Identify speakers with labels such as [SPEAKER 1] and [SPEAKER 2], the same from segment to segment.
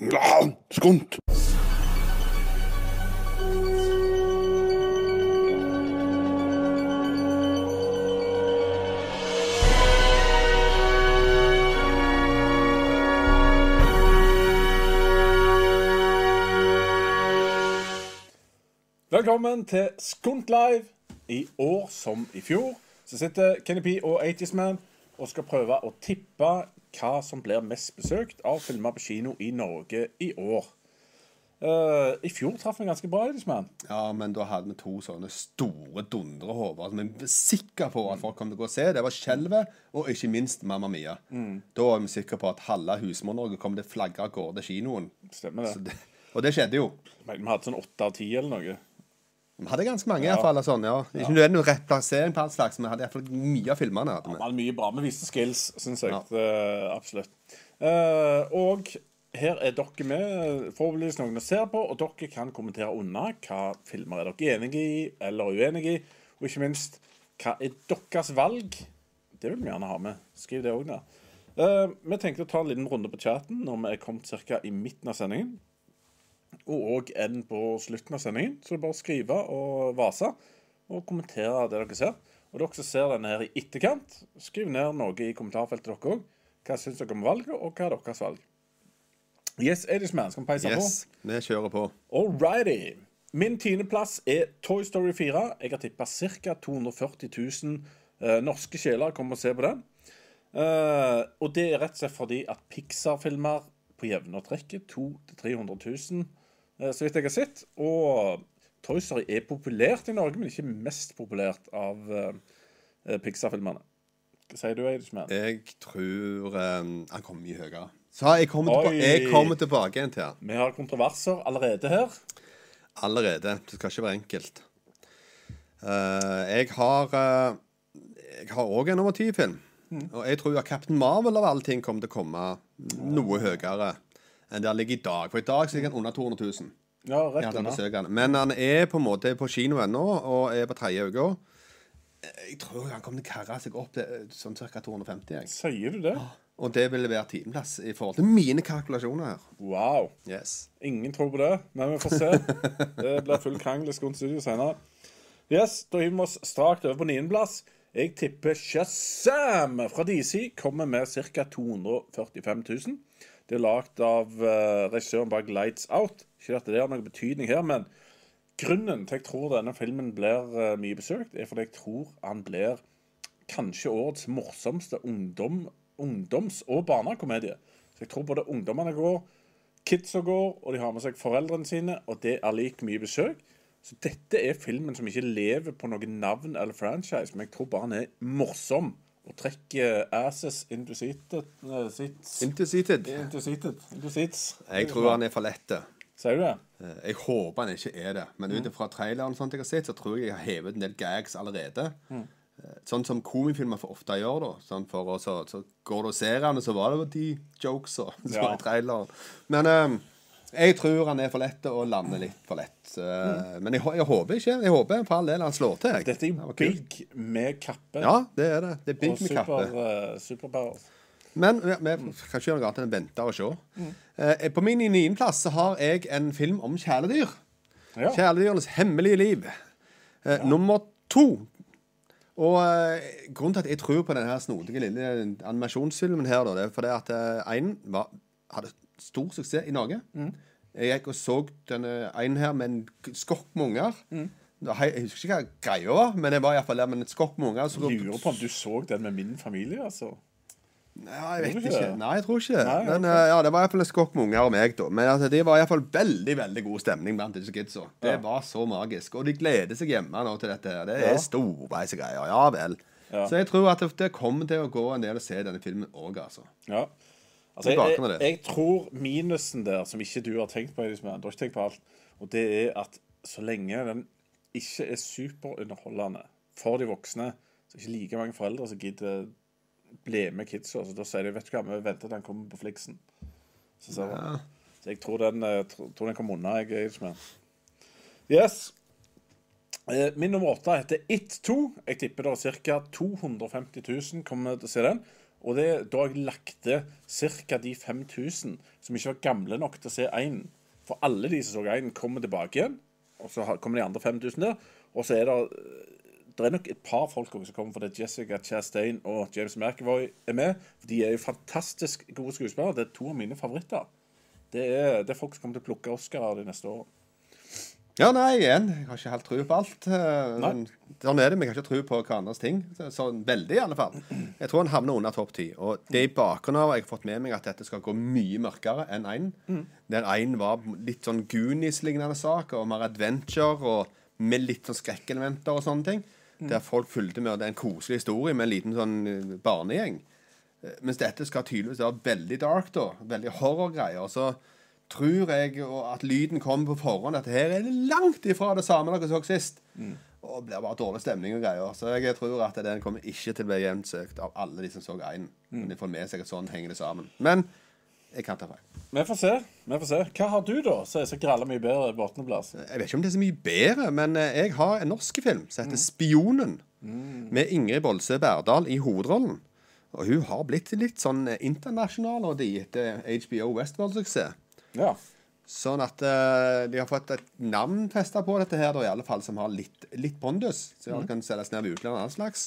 [SPEAKER 1] Ja, skunt.
[SPEAKER 2] Velkommen til Skunt Live. I år som i fjor så sitter Kenny P og 80's Man og skal prøve å tippe hva som blir mest besøkt av filmer på kino i Norge i år. Uh, I fjor traff vi ganske bra, 80's Man.
[SPEAKER 1] Ja, men da hadde vi to sånne store dundrehoder som vi var sikre på at folk kom til å gå og se. Det var Skjelvet og ikke minst Mamma Mia. Da var vi sikre på at halve Husmor-Norge kom til å flagre av gårde kinoen.
[SPEAKER 2] Stemmer det.
[SPEAKER 1] Det. Og det skjedde jo.
[SPEAKER 2] Men Vi hadde sånn åtte av ti eller noe.
[SPEAKER 1] Vi hadde ganske mange, i hvert fall. Sånn, ja. Ikke nødvendigvis rett plassering på all slags, men hadde i hvert fall mye av filmene. Hadde
[SPEAKER 2] Vi hadde mye bra. Vi viste skills, syns jeg.
[SPEAKER 1] Ja.
[SPEAKER 2] Uh, absolutt. Uh, og her er dere med, forhåpentligvis noen å se på, og dere kan kommentere under hva filmer er dere enige i eller uenige i, og ikke minst hva er deres valg. Det vil vi gjerne ha med. Skriv det òg ned. Uh, vi tenkte å ta en liten runde på chatten når vi er kommet ca. i midten av sendingen. Og en på slutten av sendingen. Så det er bare å skrive og vase og kommentere det dere ser. Og dere som ser denne her i etterkant, skriv ned noe i kommentarfeltet dere òg. Hva syns dere om valget, og hva er deres valg? Yes, Edishman, skal vi peise
[SPEAKER 1] Yes, vi kjører på.
[SPEAKER 2] All. Min tiendeplass er Toy Story 4. Jeg har tippa ca. 240 000 eh, norske sjeler kommer og ser på den. Eh, og det er rett og slett fordi at Pixar-filmer på jevne og trekke 200 000-300 000, eh, så vidt jeg har sett. Og Toy Story er populært i Norge, men ikke mest populært av uh, Pixar-filmerne. Hva sier du, Eidishman?
[SPEAKER 1] Jeg tror um, han kommer mye høyere. Så jeg kommer,
[SPEAKER 2] Oi.
[SPEAKER 1] jeg kommer tilbake igjen til han.
[SPEAKER 2] Vi har kontroverser allerede her.
[SPEAKER 1] Allerede. Det skal ikke være enkelt. Uh, jeg har uh, Jeg har òg en nummer ti-film. Og jeg tror at Captain Marvel av alle ting kommer til å komme noe høyere enn han ligger i dag. For i dag så ligger han under 200 000.
[SPEAKER 2] Ja,
[SPEAKER 1] Jeg
[SPEAKER 2] rett
[SPEAKER 1] hadde
[SPEAKER 2] unna.
[SPEAKER 1] besøk av han. Men han er på en måte på kino ennå, og er på tredje uke. Jeg tror han kommer til å karre seg opp til eh, sånn ca. 250. Jeg.
[SPEAKER 2] Sier du det?
[SPEAKER 1] Og det vil være timeplass i forhold til mine kalkulasjoner her.
[SPEAKER 2] Wow.
[SPEAKER 1] Yes.
[SPEAKER 2] Ingen tror på det, men vi får se. Det blir full krangel i Skåne Studio senere. Yes, da hiver vi oss strakt over på niendeplass. Jeg tipper Shazam fra DC kommer med ca. 245 000. Det er lagd av uh, regissøren bak Lights Out. Ikke at det har noen betydning her, men grunnen til jeg tror denne filmen blir eh, mye besøkt, er fordi jeg tror han blir kanskje årets morsomste ungdom, ungdoms- og barnekomedie. Så jeg tror både ungdommene går, kidsa går, og de har med seg foreldrene sine, og det er lik mye besøk. Så dette er filmen som ikke lever på noe navn eller franchise, men jeg tror bare han er morsom og trekker asses into seated, eh, seats.
[SPEAKER 1] Interseated.
[SPEAKER 2] Into seated. Into seats.
[SPEAKER 1] Jeg tror han er for lett.
[SPEAKER 2] Sier du det?
[SPEAKER 1] Eh, Jeg håper han ikke er det, men ut ifra traileren sånt jeg har sett, så tror jeg jeg har hevet en del gags allerede. Mm. Sånn som komifilmer for ofte gjør, da. Sånn for å, så, så går du og ser han, og så var det jo de jokesa som
[SPEAKER 2] Ja.
[SPEAKER 1] var i traileren. Men um, jeg tror han er for lett og lander litt for lett. Eh, Men jeg, jeg håper ikke. Jeg håper for all del han slår til. jeg.
[SPEAKER 2] Dette er big med kappe
[SPEAKER 1] Ja, det er det. Det er
[SPEAKER 2] og
[SPEAKER 1] med
[SPEAKER 2] super,
[SPEAKER 1] kappe.
[SPEAKER 2] uh.
[SPEAKER 1] Men vi, vi kan ikke gjøre noe annet enn å vente og se. Eh, på min niendeplass har jeg en film om kjæledyr.
[SPEAKER 2] Ja.
[SPEAKER 1] Kjæledyrenes hemmelige liv. Eh, Nummer to. Og eh, grunnen til at jeg tror på denne snodige lille animasjonsfilmen her, da, det er fordi at én hadde stor suksess i Norge. Jeg gikk og så denne en her med en skokk med unger. Mm. Jeg husker ikke hva greia var, men jeg var iallfall der med en skokk med unger.
[SPEAKER 2] Lurer på om du så den med min familie, altså.
[SPEAKER 1] Ja, jeg vet ikke. Nei, jeg tror ikke det.
[SPEAKER 2] Nei,
[SPEAKER 1] Men eh, ja, det var iallfall en skokk med unger og meg, da. Men altså, det var iallfall veldig veldig god stemning blant disse kidsa. Det
[SPEAKER 2] Ja.
[SPEAKER 1] var så magisk. Og de gleder seg hjemme nå til dette. her. Det er
[SPEAKER 2] Ja.
[SPEAKER 1] storveise greier. Ja vel.
[SPEAKER 2] Ja.
[SPEAKER 1] Så jeg tror at det, det kommer til å gå en del å se denne filmen òg, altså.
[SPEAKER 2] Ja. Altså, jeg, jeg, jeg tror minusen der, som ikke du har tenkt på, liksom, du har ikke tenkt på alt, og det er at så lenge den ikke er superunderholdende for de voksne, så er det ikke like mange foreldre som gidder bli med kidsa. Altså, da sier de vet du hva, vi venter til den kommer på Fliksen. Så, så,
[SPEAKER 1] Ja.
[SPEAKER 2] så jeg tror den, eh, tror, den kommer unna, jeg, Elisabeth. Yes. Eh, Min nummer åtte heter It 2. Jeg tipper det er ca. 250 000 kommer til å se den. Og det er da jeg lagt til ca. de 5000 som ikke var gamle nok til å se én. For alle de som så én, kommer tilbake igjen. Og så kommer de andre 5000 der. Og så er det eh, Det er nok et par folk som kommer, for det er Jessica Chastain og James McAvoy er med. For de er jo fantastisk gode skuespillere. Det er to av mine favoritter. Det er, det er folk som kommer til å plukke Oscar de neste årene.
[SPEAKER 1] Ja, nei, igjen. Jeg har ikke helt tro på alt. Men sånn er det. Men jeg har ikke tro på hverandres ting. Sånn veldig, i alle fall. Jeg tror han havner under topp ti. Og det i bakgrunnen av jeg har fått med meg at dette skal gå mye mørkere enn én. Der én var litt sånn Goonies-lignende sak, og mer adventure, og med litt sånn skrekkelementer og sånne ting. Der folk fulgte med, og det er en koselig historie med en liten sånn eh, barnegjeng. Eh, Mens dette skal tydeligvis være veldig dark, da. Veldig horrorgreier. Så tror jeg at lyden kommer på forhånd. At her er det langt ifra det samme dere så sist. Og det blir bare dårlig stemning og greier. Så jeg tror at den kommer ikke til å bli jevnt søkt av alle de som så én. Men de får med seg at sånn henger det sammen. Men jeg kan ta feil.
[SPEAKER 2] Vi får se. vi får se. Hva har du, da, som er så gralla mye bedre på åttendeplass?
[SPEAKER 1] Jeg vet ikke om det er så mye bedre, men eh, jeg har en norsk film som heter 'Spionen'. Med Ingrid Bolsø Berdal i hovedrollen. Og hun har blitt litt sånn eh, internasjonal og de etter HBO Westworld-suksess.
[SPEAKER 2] Ja.
[SPEAKER 1] Sånn at uh, de har fått et navn festa på dette her, da, i alle fall, som har litt, litt pondus. Så det kan selges ned ved utlandet. annen slags.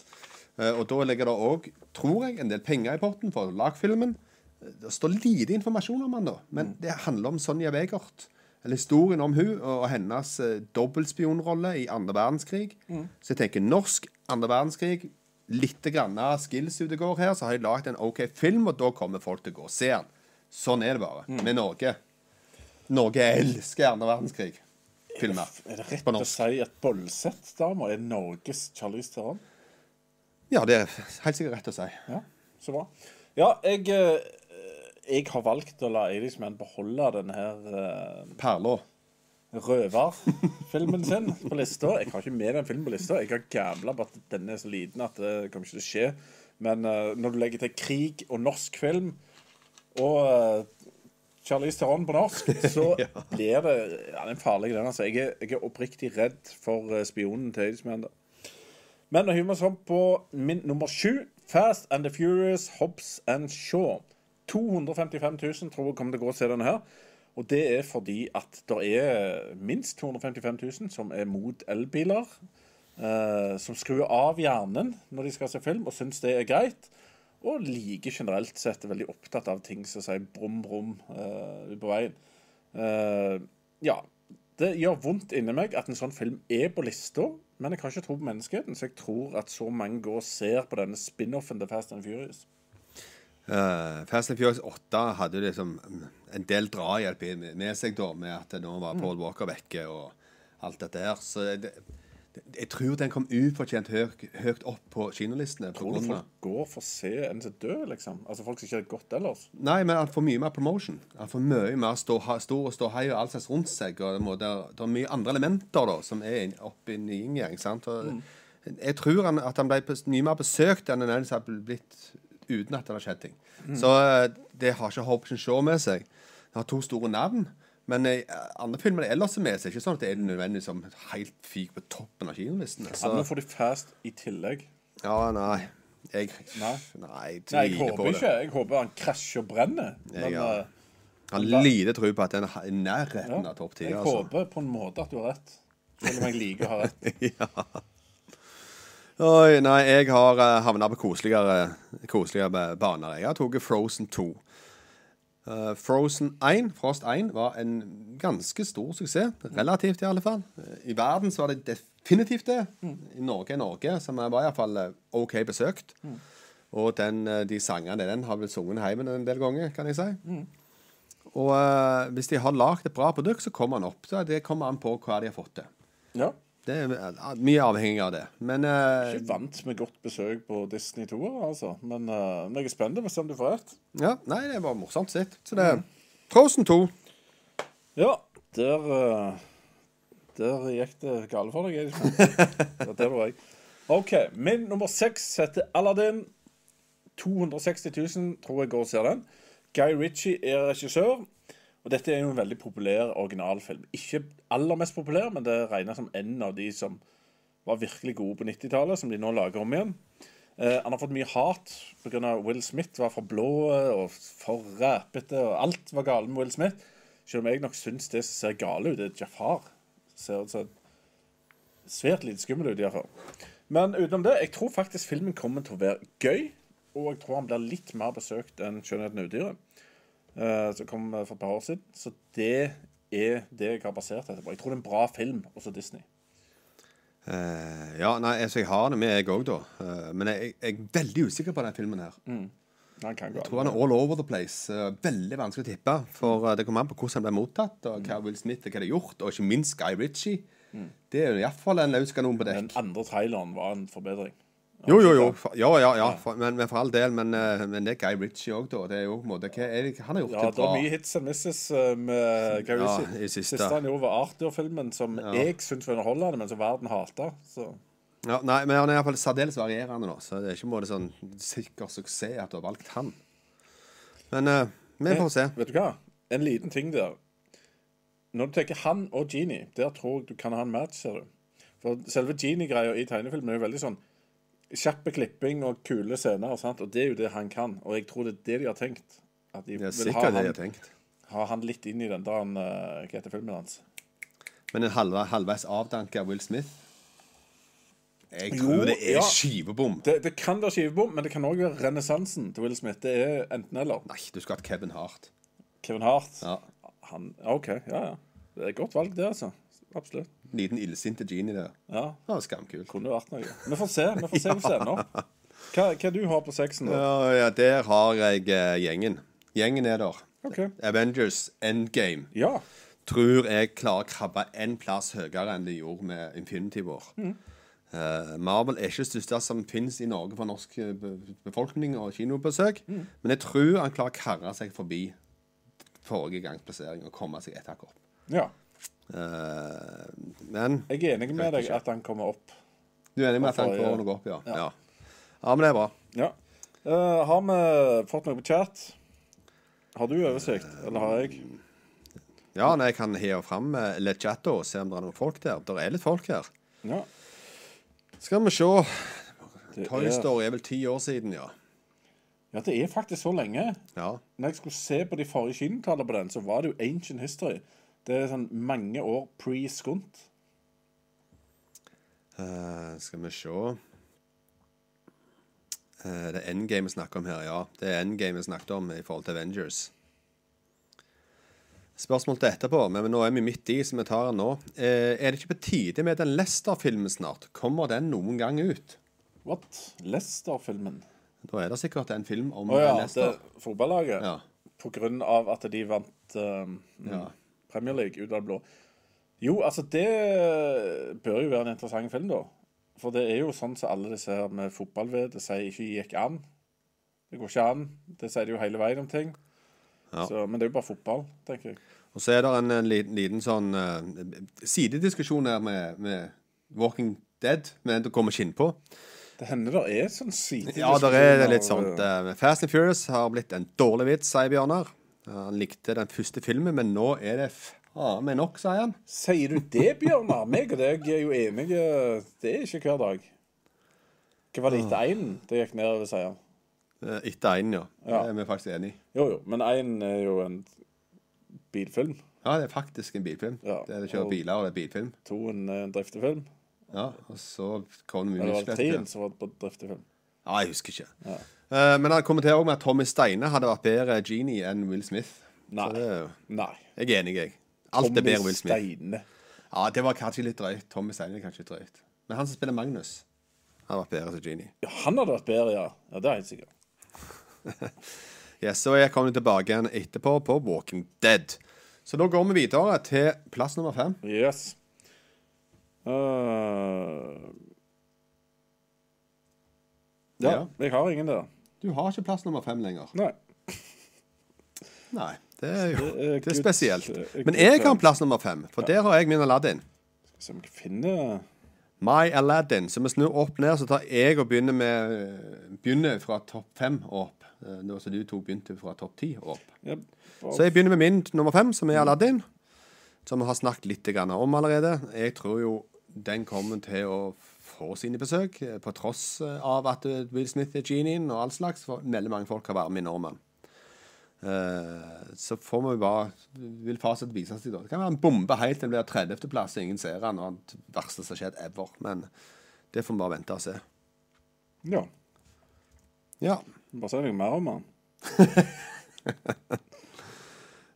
[SPEAKER 1] Uh, og da ligger det òg, tror jeg, en del penger i potten for lagfilmen. Det står lite informasjon om han da, men det handler om Sonja Wegert. Eller historien om hun og hennes eh, dobbeltspionrolle i andre verdenskrig. Så jeg tenker norsk andre verdenskrig. Litt grann skills ute går her, så har jeg lagd en OK film, og da kommer folk til å gå og se den. Sånn er det bare med Norge. Norge elsker andre verdenskrig-filmer.
[SPEAKER 2] Er det rett
[SPEAKER 1] På
[SPEAKER 2] å
[SPEAKER 1] norsk.
[SPEAKER 2] si at Bolseth-dama er Norges Charlize Theron?
[SPEAKER 1] Ja, det er helt sikkert rett å si.
[SPEAKER 2] Ja, så bra. Ja, jeg, eh, jeg har valgt å la Irishman beholde denne her uh,
[SPEAKER 1] Perla.
[SPEAKER 2] røverfilmen sin på lista. Jeg har ikke med den filmen på lista. Jeg har gambla på at denne er så liten at det kommer ikke til å skje. Men uh, når du legger til krig og norsk film og uh, Charlize Theron på norsk, så blir det ja, den er farlig, den. altså. Jeg er, jeg er oppriktig redd for uh, spionen til Irishman. Men hiver vi sånn på min nummer sju. Fast and the Furious, Hobbs and Shaw. 255 000 tror jeg kommer til å gå og se denne her. Og det er fordi at det er minst 255 000 som er mot elbiler. eh, som skrur av hjernen når de skal se film, og syns det er greit. Og like generelt sett er veldig opptatt av ting som sier brum, brum uh, på veien. Eh, ja. Det gjør vondt inni meg at en sånn film er på lista, men jeg kan ikke tro på menneskeheten, så jeg tror at så mange går og ser på denne spin-offen til Fast and Furious.
[SPEAKER 1] Uh, Fast and Furious 8 hadde liksom en del drahjelp med seg da, med at nå var Paul Walker vekke og alt dette her. Så det, det, jeg tror den kom ufortjent høyt, høyt opp på kinolistene. På
[SPEAKER 2] Tror du folk går for å se en som dør, liksom? Altså folk som ikke har gått ellers?
[SPEAKER 1] nei, men han får mye mer promotion. Han får mye mer stå, stor og ståhei og alt slags rundt seg. Og det, må, det, er, det er mye andre elementer da, som er inn- oppe i en yin-yang. sant? Jeg tror han, at han ble mye mer besøkt enn han ellers hadde blitt uten at det har skjedd ting. Så eh, det har ikke Hobson Shaw med seg. Det har to store navn. Men i andre filmer det ellers er med seg. Ikke sånn at det er nødvendigvis som helt fik på toppen av kinolistene.
[SPEAKER 2] Ja,
[SPEAKER 1] men
[SPEAKER 2] Nå får de Fast i tillegg.
[SPEAKER 1] ja, nei. Jeg,
[SPEAKER 2] Nei.
[SPEAKER 1] nei,
[SPEAKER 2] Nei, jeg håper ikke. Jeg håper han krasjer og brenner. Men
[SPEAKER 1] Jeg har-
[SPEAKER 2] eh,
[SPEAKER 1] Jeg har lite tro på at den er i nærheten
[SPEAKER 2] ja,
[SPEAKER 1] av topp ti.
[SPEAKER 2] jeg
[SPEAKER 1] Altså.
[SPEAKER 2] håper på en måte at du har rett. Selv om jeg liker å ha rett.
[SPEAKER 1] Oi, nei, jeg har uh, havna på koseligere, koseligere baner. Jeg har tatt Frozen 2. Uh, Frozen 1, Frost 1 var en ganske stor suksess. Relativt, i alle fall. Uh, I verden så var det definitivt det. I Norge er Norge, som var iallfall OK besøkt. Og den, de sangene den har blitt sunget hjemme en del ganger, kan jeg si. Og uh, hvis de har lagd et bra produkt, så kommer han opp. Så det kommer an på hva de har fått til.
[SPEAKER 2] Ja.
[SPEAKER 1] Det er mye avhengig av det. Men uh,
[SPEAKER 2] Ikke vant med godt besøk på Disney 2, altså. Men, uh, men jeg er spent på å se om du får rett.
[SPEAKER 1] Ja, nei, det var morsomt sett. Så det er Frozen 2.
[SPEAKER 2] Ja, der uh, Der gikk det galt for deg, det Der var jeg. OK. Min nummer seks heter Aladdin. 260 000 tror jeg går og ser den. Guy Ritchie er regissør. Og dette er jo en veldig populær originalfilm. Ikke aller mest populær, men det regnes som en av de som var virkelig gode på 90-tallet, som de nå lager om igjen. Eh, han har fått mye hat pga. Will Smith var for blå og for ræpete, og alt var galt med Will Smith. Selv om jeg nok syns det ser gale ut, det er Jafar. Ser ut svært lite skummel ut, iallfall. Men utenom det, jeg tror faktisk filmen kommer til å være gøy. Og jeg tror han blir litt mer besøkt enn 'Skjønnheten og udyret', som kom for et par år siden. Så det er det jeg har basert dette på. Jeg tror det er en bra film, også Disney.
[SPEAKER 1] Uh, ja, nei, altså, jeg har det med, jeg òg, da. Uh, men jeg, jeg er veldig usikker på den filmen her.
[SPEAKER 2] Gå
[SPEAKER 1] Jeg tror han er all over the place. Uh, veldig vanskelig å tippe. For eh, det kommer an på hvordan han ble mottatt, og hva Will Smith hva det har gjort, og ikke minst Guy Ritchie. Det er jo iallfall en løs kanon på
[SPEAKER 2] Den
[SPEAKER 1] dekk.
[SPEAKER 2] andre traileren var en forbedring.
[SPEAKER 1] Jo, jo, jo. Ja, ja, ja. Men, men for all del. Men, eh, men det er Guy Ritchie òg, da. Det er jo måte er det, Han har gjort
[SPEAKER 2] Ja,
[SPEAKER 1] det
[SPEAKER 2] det er mye hits and misses eh, med Guy
[SPEAKER 1] Ja,
[SPEAKER 2] Ritchie.
[SPEAKER 1] siste.
[SPEAKER 2] Siste han gjorde, var Arthur-filmen, som jeg syntes var underholdende, men som verden hata.
[SPEAKER 1] Ja, nei, men han er iallfall særdeles varierende nå, så det er ikke måte sånn sikker suksess at du har valgt han. Men eh, vi får se.
[SPEAKER 2] Vet du hva? En liten ting der. Når du tenker han og Genie, der tror jeg du kan ha en match, ser du. For selve Genie-greia i tegnefilmen er jo veldig sånn kjappe klipping og kule scener, sant? og det er jo det han kan. Og jeg tror det er det de har tenkt. At de
[SPEAKER 1] Det er sikkert det de har tenkt.
[SPEAKER 2] ha han litt inn i den der han, eh, Hva heter filmen hans?
[SPEAKER 1] Men en halve, halvveis avdanka Will Smith Jeg
[SPEAKER 2] Jo,
[SPEAKER 1] tror det er
[SPEAKER 2] ja.
[SPEAKER 1] skivebom.
[SPEAKER 2] Det, det kan være skivebom, men det kan òg være renessansen til Will Smith. Det er enten-eller.
[SPEAKER 1] Nei, du skal ha Kevin Hart.
[SPEAKER 2] Kevin Hart
[SPEAKER 1] Ja.
[SPEAKER 2] han, OK, ja, ja. Det er et godt valg, det, altså. Absolutt.
[SPEAKER 1] Liten illsinte genie der.
[SPEAKER 2] Ja,
[SPEAKER 1] Ja, Skamkult.
[SPEAKER 2] Kunne vært noe. Vi får se. Vi får se hvordan det ender. Hva, hva du har på sexen, da?
[SPEAKER 1] Ja, ja, der har jeg eh, gjengen. Gjengen er der.
[SPEAKER 2] OK.
[SPEAKER 1] Avengers Endgame
[SPEAKER 2] Ja.
[SPEAKER 1] tror jeg klarer å krabbe én plass høyere enn de gjorde med Infinity War.
[SPEAKER 2] Mm.
[SPEAKER 1] Eh, Marvel er ikke det største som finnes i Norge for norsk eh, be- befolkning og kinobesøk.
[SPEAKER 2] Mm.
[SPEAKER 1] Men jeg tror han klarer å karre seg forbi forrige gangs plassering og komme seg et hakk opp.
[SPEAKER 2] ja.
[SPEAKER 1] Eh, men
[SPEAKER 2] Jeg er enig med deg at han kommer opp.
[SPEAKER 1] du er enig med at han kommer noe opp, ja.
[SPEAKER 2] Ja.
[SPEAKER 1] ja. Ja, men det er bra.
[SPEAKER 2] Ja. Uh, har vi fått noe på chat? Har du oversikt, eller har jeg?
[SPEAKER 1] Ja, nei, jeg kan heve fram uh, litt chat og se om det er noen folk der. Det er litt folk her.
[SPEAKER 2] Ja.
[SPEAKER 1] Skal vi se.
[SPEAKER 2] Det
[SPEAKER 1] Toy Story er vel ti år siden, ja.
[SPEAKER 2] ja, det er faktisk så lenge.
[SPEAKER 1] Ja.
[SPEAKER 2] Når jeg skulle se på de forrige kinotallene på den, så var det jo ancient history. Det er sånn mange år pre-skunt.
[SPEAKER 1] Uh, skal vi se uh, Det er Endgame vi snakker om her, ja. Det er Endgame vi snakket om i forhold til Avengers. Spørsmål til etterpå, men nå er vi midt i, så vi tar den nå. Uh, er det ikke på tide med den Lester-filmen snart? Kommer den noen gang ut?
[SPEAKER 2] What? Lester-filmen?
[SPEAKER 1] Da er det sikkert en film om
[SPEAKER 2] Å ja,
[SPEAKER 1] Lester.
[SPEAKER 2] er fotballaget.
[SPEAKER 1] Ja.
[SPEAKER 2] På grunn av at de vant eh,
[SPEAKER 1] Ja.
[SPEAKER 2] Premier League ut av det blå. Jo, altså det bør jo være en interessant film, da. For det er jo sånn som alle disse her med fotball-VD sier ikke gikk an. Det går ikke an. Det sier de jo hele veien om ting.
[SPEAKER 1] Ja.
[SPEAKER 2] Så, men det er jo bare fotball, tenker jeg.
[SPEAKER 1] Og så er det en, en liten, liten sånn uh, sidediskusjon her med, med Walking Dead, men det kommer ikke inn på.
[SPEAKER 2] Det hender det er sånn side
[SPEAKER 1] Ja, det er litt sånt. Uh, Fast and Furious har blitt en dårlig vits, sier Bjørnar. Ja, Han likte den første filmen, men nå er det faen meg nok, sier han.
[SPEAKER 2] Sier du det, Bjørnar? Meg og deg er jo enige. Det er ikke hver dag. Hva var det etter én det gikk nedover, sier han?
[SPEAKER 1] Eh, Etter én, ja.
[SPEAKER 2] Ja.
[SPEAKER 1] Det er vi faktisk enig i.
[SPEAKER 2] Jo, jo, men én er jo en bilfilm.
[SPEAKER 1] Ja, det er faktisk en bilfilm.
[SPEAKER 2] Ja,
[SPEAKER 1] Det er det kjører biler, og det er bilfilm.
[SPEAKER 2] To en, en driftefilm.
[SPEAKER 1] Ja, og så kom det mye
[SPEAKER 2] Eller var det
[SPEAKER 1] muskler.
[SPEAKER 2] treen som var på driftefilm?
[SPEAKER 1] Ja, jeg husker ikke. Eh, men han kommenterer også med at Tommy Steine hadde vært bedre genie enn Will Smith.
[SPEAKER 2] Nei.
[SPEAKER 1] Det
[SPEAKER 2] Nei.
[SPEAKER 1] Jeg er enig, jeg. Alt er bedre Will Smith.
[SPEAKER 2] Steine.
[SPEAKER 1] Ja, det var kanskje litt drøyt. Tommy Steine er kanskje drøyt. Men han som spiller Magnus, har vært bedre som genie.
[SPEAKER 2] Ja, han hadde vært bedre, ja. Ja, Det er helt sikkert.
[SPEAKER 1] Yes, så jeg kommer tilbake igjen etterpå på Walking Dead. Så da går vi videre til plass nummer fem.
[SPEAKER 2] Yes. Uh... Ja,
[SPEAKER 1] Ja.
[SPEAKER 2] jeg har ingen der.
[SPEAKER 1] Du har ikke plass nummer fem lenger.
[SPEAKER 2] Nei.
[SPEAKER 1] Nei, det er jo
[SPEAKER 2] Det er
[SPEAKER 1] det er spesielt.
[SPEAKER 2] er
[SPEAKER 1] Men jeg har plass nummer fem, for der har jeg min Aladdin.
[SPEAKER 2] Skal vi finner
[SPEAKER 1] My Aladdin. Så vi snur opp ned, så tar jeg og begynner med Begynner fra topp fem og opp. Eh, Nå som du to begynte fra topp ti og opp.
[SPEAKER 2] Yep.
[SPEAKER 1] Så jeg begynner med min nummer fem, som er Aladdin. Som vi har snakket litt om allerede. Jeg tror jo den kommer til å får sine besøk, eh, på tross eh, av at eh, Will Smith er genien og all slags. For veldig mange folk har varme i Norman. Så får vi bare Vil fasit vise seg da. Det kan være en bombe helt til det blir 30.-plass, ingen ser den, og det verste som har skjedd ever. Men det får vi bare vente og se.
[SPEAKER 2] Ja.
[SPEAKER 1] Ja.
[SPEAKER 2] Bare si noe mer om den.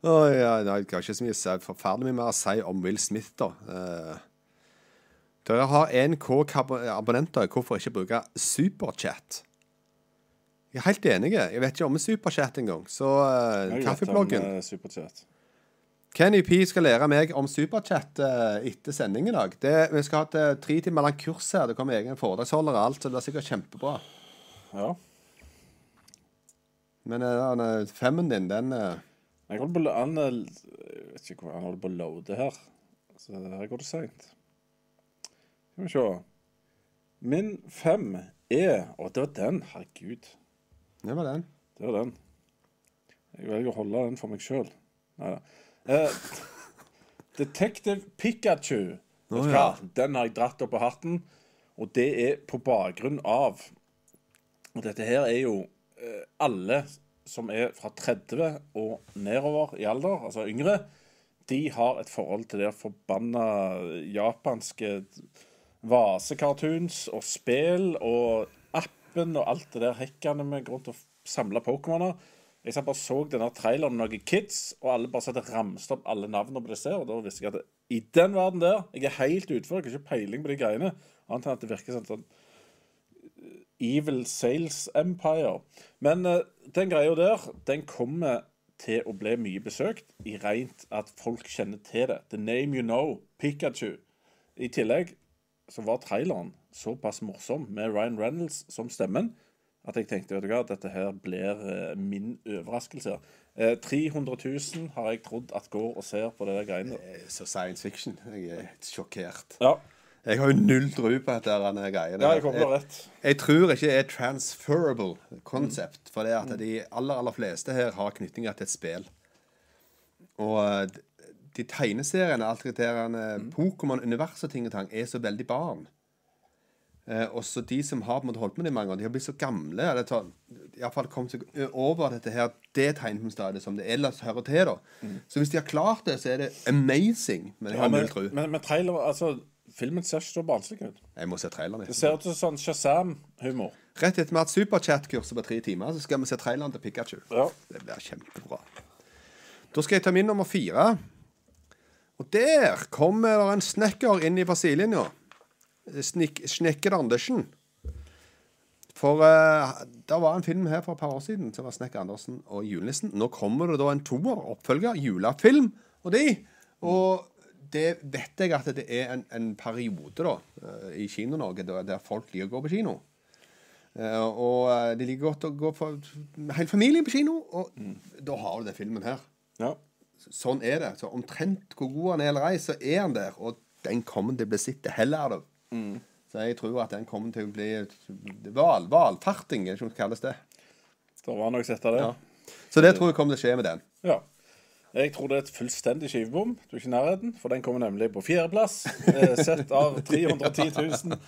[SPEAKER 1] Å, ja, nei, jeg har ikke så mye forferdelig mye mer å si om Will Smith, da. Eh, dere har 1K abonnenter. Hvorfor ikke bruke Superchat? Jeg er helt enig. Jeg vet ikke om Superchat engang. Så uh, Kaffebloggen
[SPEAKER 2] eh, Superchat.
[SPEAKER 1] Kenny P skal lære meg om Superchat uh, etter sending i dag. Det, vi skal ha et tre timer langt kurs her. Det kommer egen foredragsholder og alt, så det blir sikkert kjempebra.
[SPEAKER 2] Ja.
[SPEAKER 1] Men eh, femmen din, den
[SPEAKER 2] Jeg holder på, å- han, holder på å loade her. Så her går det seint. Skal vi se. Min fem er Å, det var den. Herregud.
[SPEAKER 1] Det var den.
[SPEAKER 2] Det var den. Jeg velger å holde den for meg sjøl. Nei da. Eh, Detective Pikachu. Hva?
[SPEAKER 1] ja.
[SPEAKER 2] Den har jeg dratt opp på hatten, og det er på bakgrunn av Og dette her er jo eh, alle som er fra 30 og nedover i alder, altså yngre, de har et forhold til det forbanna japanske vasecartoons og spill og appen og alt det der hekkene med grunn rundt og samle Pokémoner. Jeg satt bare så denne traileren med noen kids, og alle bare satt og ramste opp alle navnene på disse. Og da visste jeg at i den verden der Jeg er helt utfor, jeg har ikke peiling på de greiene. Annet enn at det virker sånn sånn Evil Sales Empire. Men uh, den greia der, den kommer til å bli mye besøkt i rent at folk kjenner til det. The name you know, Pikachu. I tillegg så var traileren såpass morsom med Ryan Reynolds som stemmen at jeg tenkte vet du hva, dette her blir eh, min overraskelse. Eh, 300 000 har jeg trodd at går og ser på det der greiene.
[SPEAKER 1] er så science fiction. Jeg er sjokkert.
[SPEAKER 2] Ja,
[SPEAKER 1] Jeg har jo null tro på at det denne greiene.
[SPEAKER 2] ja jeg kommer til rett.
[SPEAKER 1] Jeg tror ikke det er transferable concept. For det at de aller aller fleste her har knytninger til et spill. Og eh, de tegneseriene, alt det der eh, Pokémon-universet ting og tang, er så veldig barn. Eh, og så de som har på en måte holdt med det i mange år, de har blitt så gamle. Eller tar, i hvert fall kommet seg over dette her, det tegnefilmstadiet som det ellers hører til. da. Så hvis de har klart det, så er det amazing. Men jeg
[SPEAKER 2] Ja,
[SPEAKER 1] har
[SPEAKER 2] men,
[SPEAKER 1] null tro.
[SPEAKER 2] men, men trailer, altså Filmen ser ikke så barnslig ut.
[SPEAKER 1] Jeg må se traileren.
[SPEAKER 2] Det ser ut som sånn Shazam-humor.
[SPEAKER 1] Rett etter vi har hatt superchat-kurset på tre timer, så skal vi se traileren til Pikachu.
[SPEAKER 2] Ja.
[SPEAKER 1] Det blir kjempebra. Da skal jeg ta min nummer fire. Og der kommer det en snekker inn i. Snik Snekker Andersen. For uh, det var en film her for et par år siden som var Snekker Andersen og julenissen. Nå kommer det da en toer, oppfølger, julefilm og de. Og det vet jeg at det er en, en periode da, eh, i Kino-Norge der, folk liker å gå på kino. Uh, og de liker godt å gå for hele familien på kino, og da har du den filmen her.
[SPEAKER 2] Ja.
[SPEAKER 1] Sånn er det. Så omtrent hvor god han er eller ei, så er han der. Og den kommer til å bli sett til heller av. Så jeg tror at den kommer til å bli val, valfarting, er det ikke kalles det.
[SPEAKER 2] Da var nok sett av det.
[SPEAKER 1] Ja. Så det tror jeg kommer til å skje med den.
[SPEAKER 2] Ja. Jeg tror det er et fullstendig skivebom. Du er ikke i nærheten, for den kommer nemlig på fjerdeplass. Eh, sett av 310 000.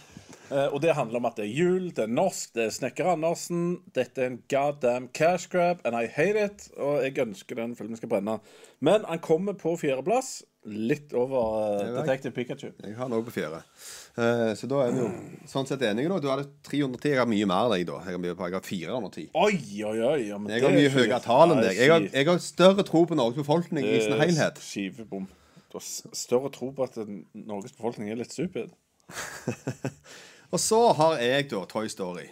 [SPEAKER 2] Eh, og det handler om at det er jul, det er norsk, det er Snekker Andersen. Dette er en goddamn cash grab, and I hate it. Og jeg ønsker den filmen skal brenne. Men han kommer på fjerdeplass. Litt over
[SPEAKER 1] uh.
[SPEAKER 2] Detective Pikachu.
[SPEAKER 1] Jeg har den òg på fjerde. Uh, så da er vi jo sånn sett enige, da. Du hadde 310, jeg har mye mer enn deg, da. Jeg har, mye har 410.
[SPEAKER 2] Oi, oi, oi. Ja, men
[SPEAKER 1] Jeg har mye høyere tall enn deg. Jeg har, jeg har større tro på Norges befolkning i sin helhet.
[SPEAKER 2] Skivebom. Du har større tro på at Norges befolkning er litt stupid.
[SPEAKER 1] Og så har jeg da Toy Story.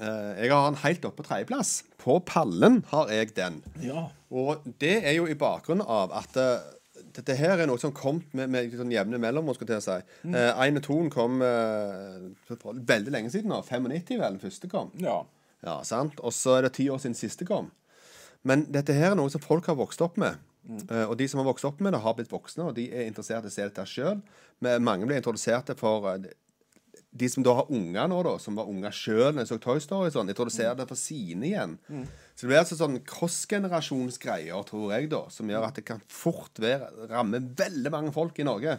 [SPEAKER 1] Eh, jeg har den helt oppe på tredjeplass. På pallen har jeg den.
[SPEAKER 2] Ja.
[SPEAKER 1] Og det er jo i bakgrunn av at eh, dette her er noe som kom med, med sånn jevne mellomrom, si.
[SPEAKER 2] Mm.
[SPEAKER 1] Eh, Ein og toen kom eh, veldig lenge siden nå. 95 vel, den første kom.
[SPEAKER 2] ja.
[SPEAKER 1] Ja, sant? Og så er det ti år siden siste kom. Men dette her er noe som folk har vokst opp med. Eh, og de som har vokst opp med det, har blitt voksne, og de er interessert i å se dette sjøl. Mange blir introdusert for eh, de som da har unger nå, da, som var unger sjøl når de så Toy Story, sånn, jeg tror du ser det for sine igjen. Så det blir altså sånn cross-generasjonsgreier, tror jeg, da, som gjør at det kan fort være ramme veldig mange folk i Norge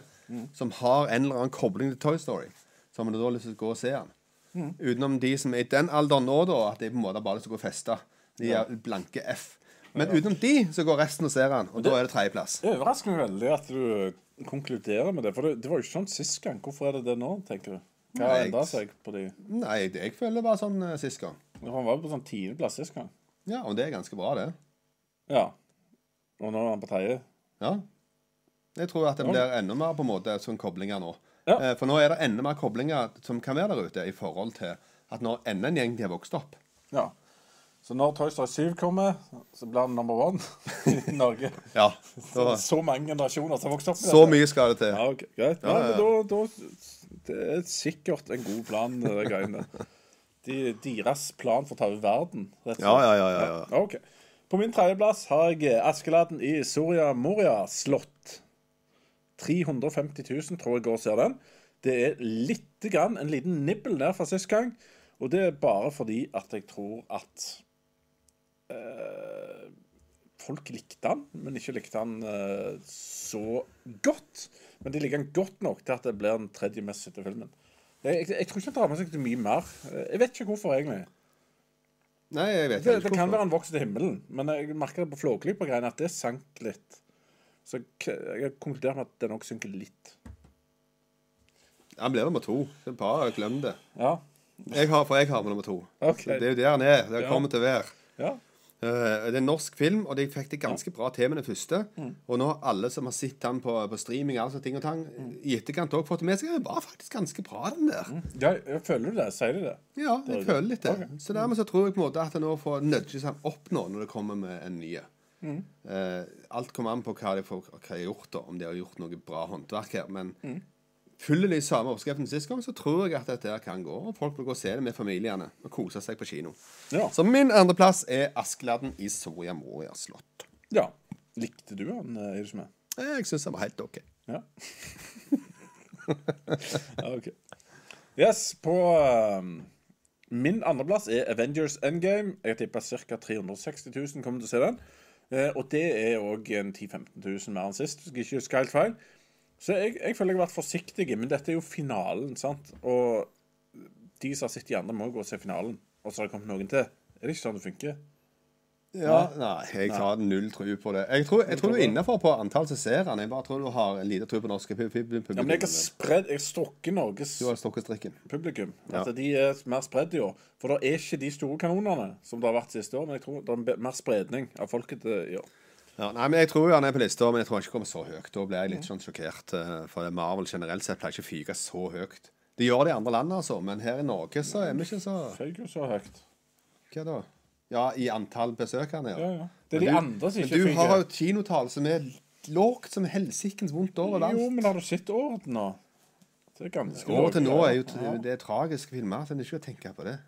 [SPEAKER 1] som har en eller annen kobling til Toy Story. så har da lyst til å gå og se den.
[SPEAKER 2] Mm.
[SPEAKER 1] Utenom de som er i den alderen nå, da, at de på en måte bare har lyst til å gå og feste. De er blanke F. Men utenom de, så går resten og ser den, og da er det tredjeplass.
[SPEAKER 2] Det overrasker meg veldig at du konkluderer med det. For det, det var jo ikke sånn sist gang. Hvorfor er det det nå, tenker du? Hva har endra seg på de
[SPEAKER 1] Nei, det jeg føler bare var sånn uh, sist gang.
[SPEAKER 2] Han var jo på sånn tiendeplass sist gang.
[SPEAKER 1] Ja, og det er ganske bra, det.
[SPEAKER 2] Ja. Og nå er han på tredje.
[SPEAKER 1] Ja. Jeg tror at det blir enda mer på en måte sånn koblinger nå.
[SPEAKER 2] Ja.
[SPEAKER 1] Eh, For nå er det enda mer koblinger som kan være der ute, i forhold til at når enda en gjeng de har vokst opp.
[SPEAKER 2] Ja. Så når Toy Story 7 kommer, så blir han number one i Norge.
[SPEAKER 1] Ja.
[SPEAKER 2] Så, så mange generasjoner som har vokst opp med
[SPEAKER 1] så mye skal det til.
[SPEAKER 2] Ja, ok, greit.
[SPEAKER 1] Ja, ja,
[SPEAKER 2] ja, da, da Det er sikkert en god plan, det greiene. De, deres plan for å ta over verden. rett og slett.
[SPEAKER 1] Ja, ja, ja, ja, ja.
[SPEAKER 2] Okay. På min tredjeplass har jeg Askeladden i Soria Moria slott. 350 000 tror jeg går og ser den. Det er litt grann, en liten nibbel der fra sist gang. Og det er bare fordi at jeg tror at øh, folk likte den, men ikke likte den øh, så godt. Men de ligger an godt nok til at det blir den tredje mest sette filmen. Jeg, jeg, jeg tror ikke han drar med seg til mye mer. Jeg vet ikke hvorfor, egentlig.
[SPEAKER 1] Nei, jeg vet
[SPEAKER 2] Det,
[SPEAKER 1] ikke
[SPEAKER 2] det kan
[SPEAKER 1] hvorfor.
[SPEAKER 2] være han vokser til himmelen, men jeg merker det på Flåklypa-greiene at det sank litt. Så jeg, jeg har konkludert med at det nok synker litt.
[SPEAKER 1] Han blir nummer to. Det er bare glem det.
[SPEAKER 2] Ja.
[SPEAKER 1] Jeg har, for jeg har med nummer to.
[SPEAKER 2] Ok.
[SPEAKER 1] Så Det er jo der han er. Det
[SPEAKER 2] Ja.
[SPEAKER 1] kommer til å være.
[SPEAKER 2] ja.
[SPEAKER 1] Eh, det er en norsk film, og de fikk det ganske bra til med den første.
[SPEAKER 2] Mm.
[SPEAKER 1] Og nå har alle som har sett den på, på streaming, altså ting og tang, i etterkant òg fått det med seg. Det var faktisk ganske bra, den der.
[SPEAKER 2] ja jeg føler du det? Sier du det?
[SPEAKER 1] Ja, jeg
[SPEAKER 2] det.
[SPEAKER 1] føler litt det.
[SPEAKER 2] Okay.
[SPEAKER 1] Så dermed så tror jeg på en måte at det nå får nudges han opp nå når det kommer med en ny.
[SPEAKER 2] Mm.
[SPEAKER 1] Eh, alt kommer an på hva de, får, hva de har gjort, da, om de har gjort noe bra håndverk her. Men
[SPEAKER 2] Mm.
[SPEAKER 1] Følger de samme oppskriften sist gang, så tror jeg at dette her kan gå. Og folk vil gå og se det med familiene og kose seg på kino.
[SPEAKER 2] Ja.
[SPEAKER 1] Så min andreplass er Askeladden i Soria Moria slott.
[SPEAKER 2] ja. Likte du han, eh, Eidesmed?
[SPEAKER 1] Eh, Jeg syns den var helt OK.
[SPEAKER 2] Ja. ok. Yes, på um, min andreplass er Avengers Endgame. Jeg har tippa ca. 360 000 kommer til å se den. Uh, og det er òg 10 000-15 000 mer enn sist, hvis jeg ikke husker helt feil. Så jeg, jeg føler jeg har vært forsiktig, men dette er jo finalen, sant? Og de som har sett de andre, må jo gå og se finalen. Og så har det kommet noen til. Er det ikke sånn det funker?
[SPEAKER 1] Ja, nei, jeg har null tro på det. Jeg tror, jeg tror du er innafor på antall som ser den. Jeg bare tror du har en lite tro på norske pu- pu- publikum.
[SPEAKER 2] Ja, men jeg har spredd, jeg stokker strukket Norges
[SPEAKER 1] Du har strikken.
[SPEAKER 2] publikum.
[SPEAKER 1] Ja.
[SPEAKER 2] At de er mer spredd i år. For det er ikke de store kanonene som det har vært siste år, men jeg tror det er mer spredning av folket i år.
[SPEAKER 1] Ja, nei, men Jeg tror han er på lista, men jeg tror han ikke kommer så høyt. Da blir jeg litt sånn sjokkert. eh, For Marvel generelt sett pleier ikke å fyke så høyt. De gjør det i andre land, altså, men her i Norge så er vi ikke så
[SPEAKER 2] Føyk jo så høyt.
[SPEAKER 1] Hva da? Ja, i antall besøkende,
[SPEAKER 2] Ja,
[SPEAKER 1] ja.
[SPEAKER 2] ja. Det er de
[SPEAKER 1] Men
[SPEAKER 2] andre som
[SPEAKER 1] Men
[SPEAKER 2] ikke
[SPEAKER 1] du har jo kinotall som er lågt som helsikens vondt overalt.
[SPEAKER 2] Jo, men har du sett året nå? Det er ganske
[SPEAKER 1] År til nå er jo det er tragiske filmer, så en ikke skal tenke på det.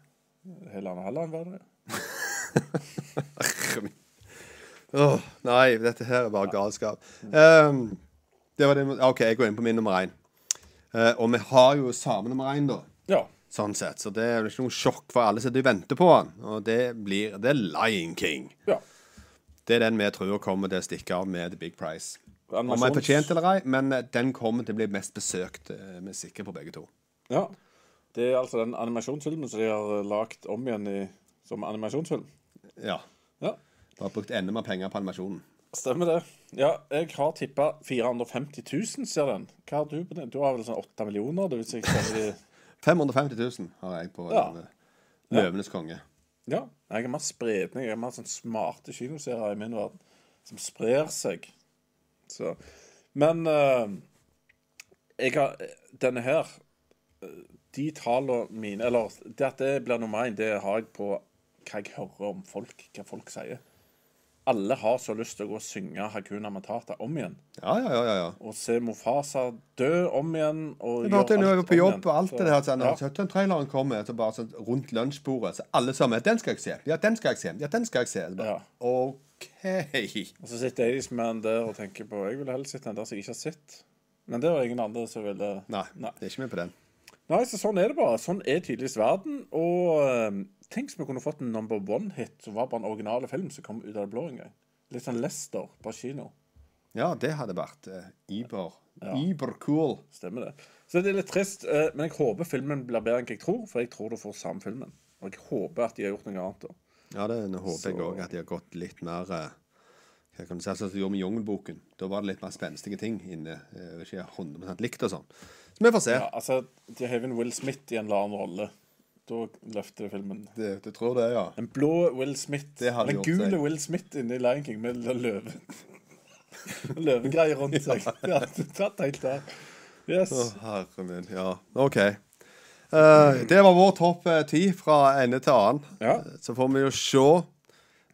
[SPEAKER 2] Helland Halland var det.
[SPEAKER 1] Åh, nei, dette her er bare galskap. Um, det var det, OK, jeg går inn på min nummer én. Uh, og vi har jo samme nummer én, da.
[SPEAKER 2] Ja.
[SPEAKER 1] Sånn sett. Så det er ikke noe sjokk for alle sitter og venter på han. Og det blir The Lion King.
[SPEAKER 2] ja.
[SPEAKER 1] Det er den vi tror kommer til å stikke av med The Big Price. Om jeg er fortjent eller ei, men eh, den kommer til å bli mest besøkt. eh, Vi er sikre på begge to.
[SPEAKER 2] ja. Det er altså den animasjonsfilmen som de har lagd om igjen i, som animasjonsfilm.
[SPEAKER 1] Ja.
[SPEAKER 2] Ja.
[SPEAKER 1] Bare brukt enda mer penger på animasjonen.
[SPEAKER 2] Stemmer det. Ja, jeg har tippa 450 000, ser den. Hva har du på den? Du har vel sånn 8 millioner? Det vil si, de
[SPEAKER 1] 550 000 har jeg på
[SPEAKER 2] Ja.
[SPEAKER 1] denne Løvenes konge.
[SPEAKER 2] Ja. Jeg har mer spredning. Jeg har mer sånn smarte kinoserier i min verden som sprer seg. Så Men uh, jeg har Denne her eh, De tallene mine Eller det at det blir nummer én, det har jeg på hva jeg hører om folk, hva folk sier. Alle har så lyst til å gå og synge Hakuna Matata om igjen.
[SPEAKER 1] Ja, ja, ja. ja.
[SPEAKER 2] Og se Mofasa dø om igjen. Og
[SPEAKER 1] hørte når jeg var på jobb og alt det der, så når
[SPEAKER 2] ja.
[SPEAKER 1] traileren kommer, så bare sånn rundt lunsjbordet, så alle sammen 'Den skal jeg se'. Ja, den skal jeg se. Ja, den skal jeg se. Så bare,
[SPEAKER 2] Ja.
[SPEAKER 1] OK.
[SPEAKER 2] Og så sitter Aidisman der og tenker på Jeg vil heller sitte den der som jeg ikke har sett. Men det var ingen andre som ville
[SPEAKER 1] Nei,
[SPEAKER 2] Nei.
[SPEAKER 1] det er ikke med på den.
[SPEAKER 2] Nei, så sånn er det bare. Sånn er tydeligvis verden. Og eh, tenk hvis vi kunne fått en number one-hit som var bare en originale film som kom ut av det blå en gang. Litt sånn Lester på kino.
[SPEAKER 1] Ja, det hadde vært uh, Iber.
[SPEAKER 2] Ja.
[SPEAKER 1] Cool.
[SPEAKER 2] Stemmer det. Så det er litt trist, uh, men jeg håper filmen blir bedre enn jeg tror, for jeg tror du får samme filmen. Og jeg håper at de har gjort noe annet. da.
[SPEAKER 1] Ja, det håper jeg
[SPEAKER 2] Så-
[SPEAKER 1] òg, at de har gått litt mer uh, Hva kan du si, sånn som de gjorde med Jungelboken. Da var det litt mer spenstige ting inne. Uh, Ikke 100 likt og sånn. Så vi får se.
[SPEAKER 2] Ja, altså, De har en Will Smith i en eller annen rolle. Da løfter det filmen.
[SPEAKER 1] Det, du tror det, ja?
[SPEAKER 2] En blå Will Smith.
[SPEAKER 1] Det hadde
[SPEAKER 2] en
[SPEAKER 1] gjort
[SPEAKER 2] gule
[SPEAKER 1] seg.
[SPEAKER 2] Will Smith inni Lion King med løve. Løvegreier rundt seg. Ja, det tatt helt der. Yes.
[SPEAKER 1] Å, herre min. Ja, OK. Uh, det var vår topp eh, ti fra ende til annen.
[SPEAKER 2] Ja.
[SPEAKER 1] Så får vi jo se